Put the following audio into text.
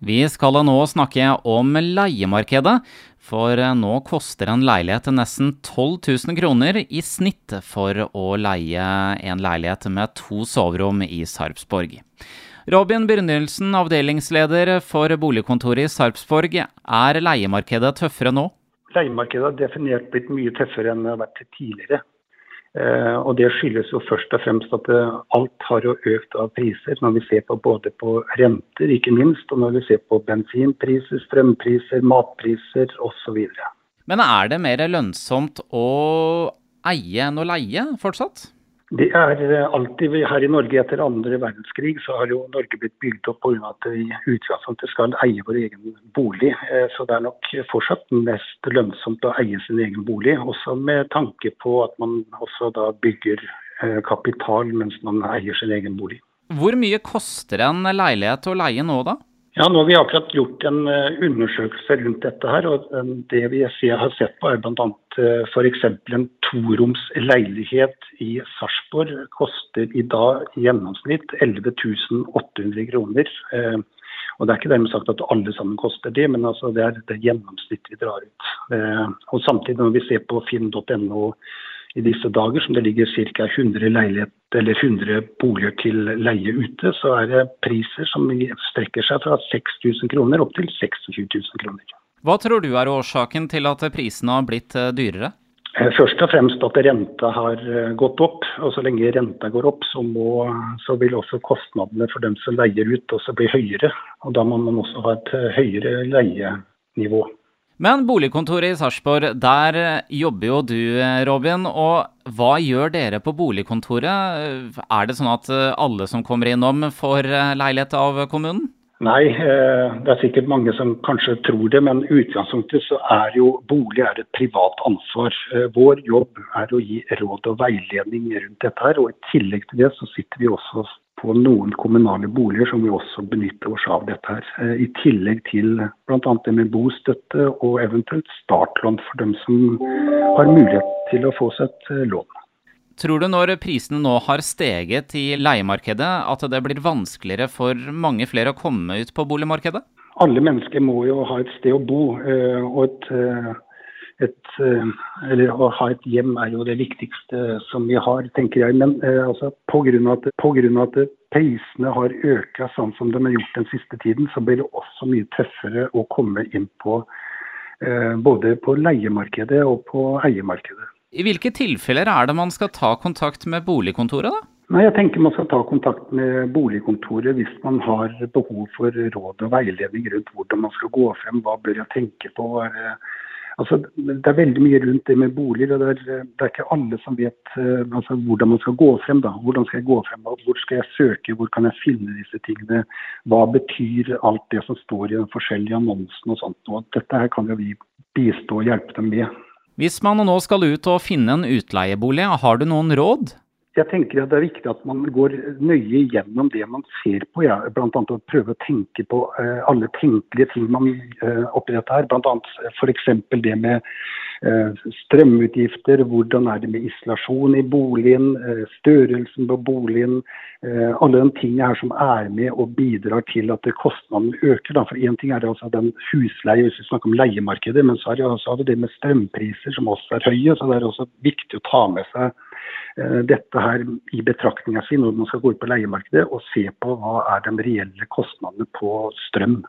Vi skal nå snakke om leiemarkedet, for nå koster en leilighet nesten 12 000 kroner i snitt for å leie en leilighet med to soverom i Sarpsborg. Robin Brynildsen, avdelingsleder for boligkontoret i Sarpsborg. Er leiemarkedet tøffere nå? Leiemarkedet har definert blitt mye tøffere enn det har vært tidligere. Eh, og Det skyldes jo først og fremst at eh, alt har jo økt av priser, når vi ser på både på renter, ikke minst, og når vi ser på bensinpriser, strømpriser, matpriser osv. Men er det mer lønnsomt å eie enn å leie fortsatt? Det er eh, alltid her i Norge etter andre verdenskrig så har jo Norge blitt bygd opp pga. at vi i utgangspunktet skal eie vår egen bolig. Eh, så det er nok fortsatt mest lønnsomt å eie sin egen bolig. Også med tanke på at man også da bygger eh, kapital mens man eier sin egen bolig. Hvor mye koster en leilighet å leie nå da? Ja, nå har vi akkurat gjort en eh, undersøkelse rundt dette. her, og eh, Det vi har sett på er bl.a. f.eks. en toroms leilighet i Sarpsborg koster i dag i gjennomsnitt 11 800 kroner. Eh, og Det er ikke dermed sagt at alle sammen koster det, men altså det er det gjennomsnittet vi drar ut. Og Samtidig når vi ser på finn.no i disse dager, som det ligger ca. 100 100 boliger til leie ute, så er det priser som strekker seg fra 6000 kroner opp til 26 000 kroner. Hva tror du er årsaken til at prisene har blitt eh, dyrere? Eh, først og fremst at renta har eh, gått opp. og Så lenge renta går opp, så, må, så vil også kostnadene for dem som leier ut også bli høyere. og Da må man også ha et høyere leienivå. Men boligkontoret i Sarpsborg, der jobber jo du, Robin. Og hva gjør dere på boligkontoret? Er det sånn at alle som kommer innom, får leilighet av kommunen? Nei, eh, det er sikkert mange som kanskje tror det, men utgangspunktet så er jo bolig er et privat ansvar. Eh, vår jobb er å gi råd og veiledning rundt dette her. Og i tillegg til det så sitter vi også på noen kommunale boliger som vi også benytter oss av dette her. Eh, I tillegg til bl.a. det med bostøtte og eventuelt startlån for dem som har mulighet til å få seg et eh, lån. Tror du når prisene nå har steget i leiemarkedet, at det blir vanskeligere for mange flere å komme ut på boligmarkedet? Alle mennesker må jo ha et sted å bo. Eh, og et et, eh, eller å ha et hjem er jo det viktigste som vi har, tenker jeg. Men eh, altså, pga. At, på grunn av at prisene har økt sånn som de har gjort den siste tiden, så blir det også mye tøffere å komme inn på eh, både på leiemarkedet og på eiemarkedet. I hvilke tilfeller er det man skal ta kontakt med boligkontoret, da? Nei, jeg tenker Man skal ta kontakt med boligkontoret hvis man har behov for råd og veiledning rundt hvordan man skal gå frem. Hva bør jeg tenke på? Er, Altså, det er veldig mye rundt det med boliger. og Det er, det er ikke alle som vet uh, altså, hvordan man skal gå frem. da. Hvordan skal jeg gå frem? Hvor skal jeg søke? Hvor kan jeg finne disse tingene? Hva betyr alt det som står i den forskjellige annonsen og sånt. Og dette her kan jo vi bistå og hjelpe dem med. Hvis man nå skal ut og finne en utleiebolig, har du noen råd? Jeg tenker at Det er viktig at man går nøye gjennom det man ser på. Ja. Bl.a. å prøve å tenke på uh, alle tenkelige ting man uh, oppretter dette her. Bl.a. f.eks. det med strømutgifter. Hvordan er det med isolasjon i boligen? Størrelsen på boligen. alle de tingene her som er med og bidrar til at kostnadene øker. For Én ting er det altså den husleie, hvis vi snakker om leiemarkedet, men så er det, også det med strømpriser som også er høye. så Det er også viktig å ta med seg Eh, dette her i betraktninga si når man skal gå ut på leiemarkedet og se på hva er de reelle kostnadene på strøm.